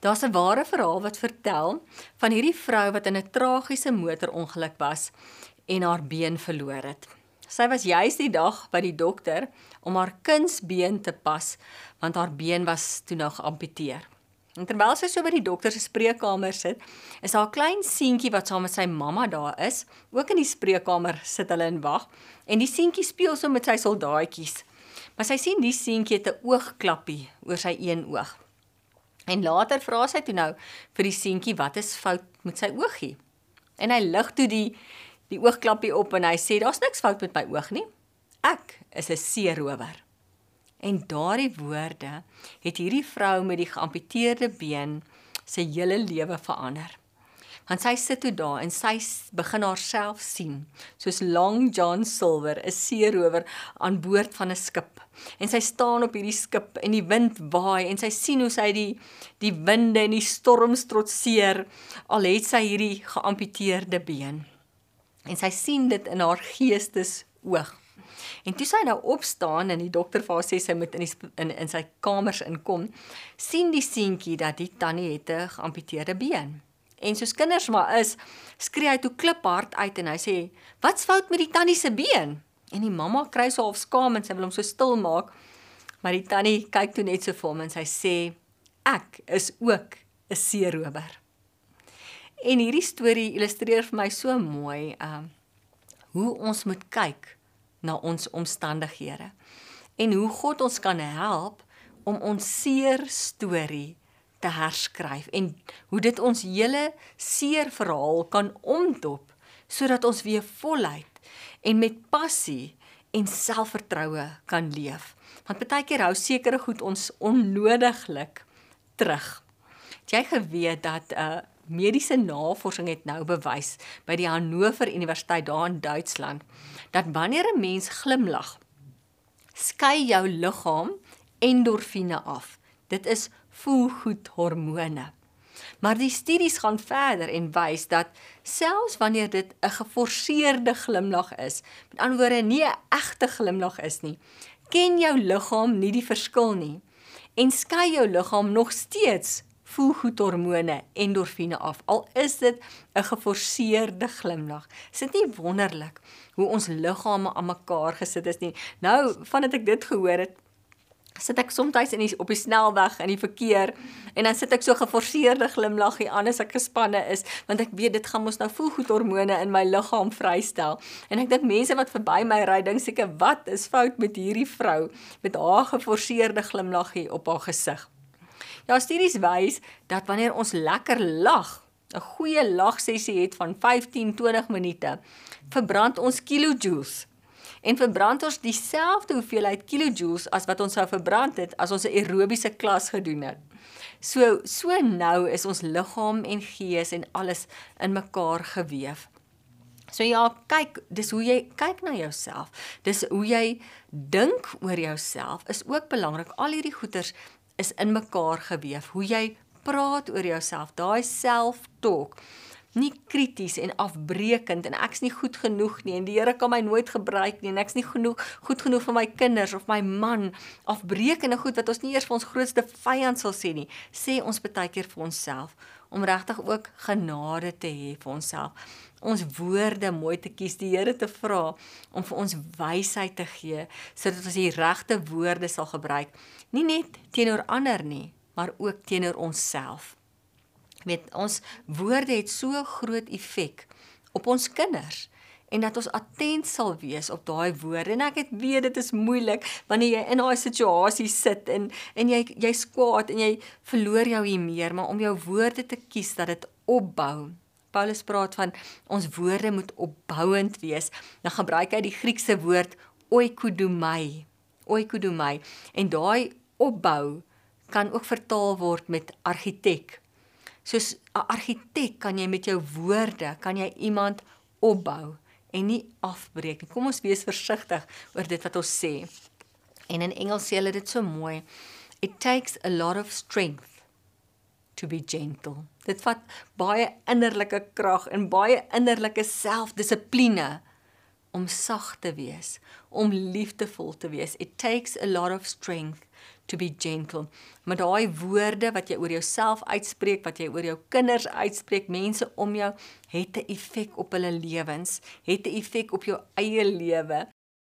Daar's 'n ware verhaal wat vertel van hierdie vrou wat in 'n tragiese motorongeluk was en haar been verloor het. Sy was juis die dag by die dokter om haar kindsbeen te pas want haar been was toe nog geamputeer. En terwyl sy so by die dokter se spreekkamer sit, is haar klein seentjie wat saam met sy mamma daar is, ook in die spreekkamer sit hulle en wag, en die seentjie speel so met sy soldaatjies. Maar sy sien die seentjie 'n oogklappie oor sy een oog. En later vra sy toe nou vir die seentjie wat is fout met sy oogie. En hy lig toe die die oogklappie op en hy sê daar's niks fout met my oog nie. Ek is 'n seerower. En daardie woorde het hierdie vrou met die geamputeerde been sy hele lewe verander. Want sy sit toe daar en sy begin haarself sien soos Long John Silver, 'n seerower aan boord van 'n skip. En sy staan op hierdie skip en die wind waai en sy sien hoe sy die die winde en die storms trotseer al het sy hierdie geamputeerde been. En sy sien dit in haar geestes oog. En toe sy nou opstaan en die dokter vir haar sê sy moet in die in in sy kamers inkom, sien die seentjie dat die tannie het 'n geamputeerde been. En soos kinders maar is, skree hy toe kliphard uit en hy sê: "Wat's fout met die tannie se been?" En die mamma kry so half skaam en sy wil hom so stil maak. Maar die tannie kyk toe net so vir hom en sy sê: "Ek is ook 'n seerower." En hierdie storie illustreer vir my so mooi, ehm uh, hoe ons moet kyk na ons omstandighede en hoe God ons kan help om ons seer storie te herskryf en hoe dit ons hele seer verhaal kan omdop sodat ons weer voluit en met passie en selfvertroue kan leef. Want baie keer hou sekere goed ons onnodiglik terug. Het jy geweet dat 'n uh, mediese navorsing het nou bewys by die Hannover Universiteit daar in Duitsland dat wanneer 'n mens glimlag, skei jou liggaam endorfine af. Dit is voelgoed hormone. Maar die studies gaan verder en wys dat selfs wanneer dit 'n geforseerde glimlag is, met ander woorde nie 'n egte glimlag is nie, ken jou liggaam nie die verskil nie en skei jou liggaam nog steeds voelgoedhormone endorfine af. Al is dit 'n geforseerde glimlag. Is dit nie wonderlik hoe ons liggame aan mekaar gesit is nie? Nou, vandat ek dit gehoor het, sit ek soms in die op die snelweg in die verkeer en dan sit ek so geforseerde glimlaggie aan as ek gespanne is want ek weet dit gaan mos nou voelgoedhormone in my liggaam vrystel. En ek dink mense wat verby my ry dink seker wat is fout met hierdie vrou met haar geforseerde glimlaggie op haar gesig Ja, studies wys dat wanneer ons lekker lag, 'n goeie lagsessie het van 15-20 minute, verbrand ons kilojoules en verbrand ons dieselfde hoeveelheid kilojoules as wat ons sou verbrand het as ons 'n aerobiese klas gedoen het. So so nou is ons liggaam en gees en alles in mekaar gewewe. So ja, kyk, dis hoe jy kyk na jouself. Dis hoe jy dink oor jouself is ook belangrik. Al hierdie goeters is in mekaar geweef. Hoe jy praat oor jouself, daai self-talk. Nie krities en afbreekend en ek's nie goed genoeg nie en die Here kan my nooit gebruik nie en ek's nie genoeg goed genoeg vir my kinders of my man. Afbreekende goed wat ons nie eers vir ons grootste vyand sal sê nie, sê ons baie keer vir onsself om regtig ook genade te hê vir onsself. Ons woorde mooi te kies, die Here te vra om vir ons wysheid te gee sodat ons die regte woorde sal gebruik nie net teenoor ander nie, maar ook teenoor onsself. Weet, ons woorde het so groot effek op ons kinders en dat ons attent sal wees op daai woorde. En ek het weet dit is moeilik wanneer jy in daai situasie sit en en jy jy's kwaad en jy verloor jou hier meer, maar om jou woorde te kies dat dit opbou. Paulus praat van ons woorde moet opbouend wees. Dan gebruik hy die Griekse woord oikodomai oikodomai en daai opbou kan ook vertaal word met argitek. Soos 'n argitek kan jy met jou woorde kan jy iemand opbou en nie afbreek nie. Kom ons wees versigtig oor dit wat ons sê. En in Engels sê hulle dit so mooi. It takes a lot of strength to be gentle. Dit vat baie innerlike krag en baie innerlike selfdissipline om sag te wees, om liefdevol te wees. It takes a lot of strength to be gentle. Maar daai woorde wat jy oor jouself uitspreek, wat jy oor jou kinders uitspreek, mense om jou, het 'n effek op hulle lewens, het 'n effek op jou eie lewe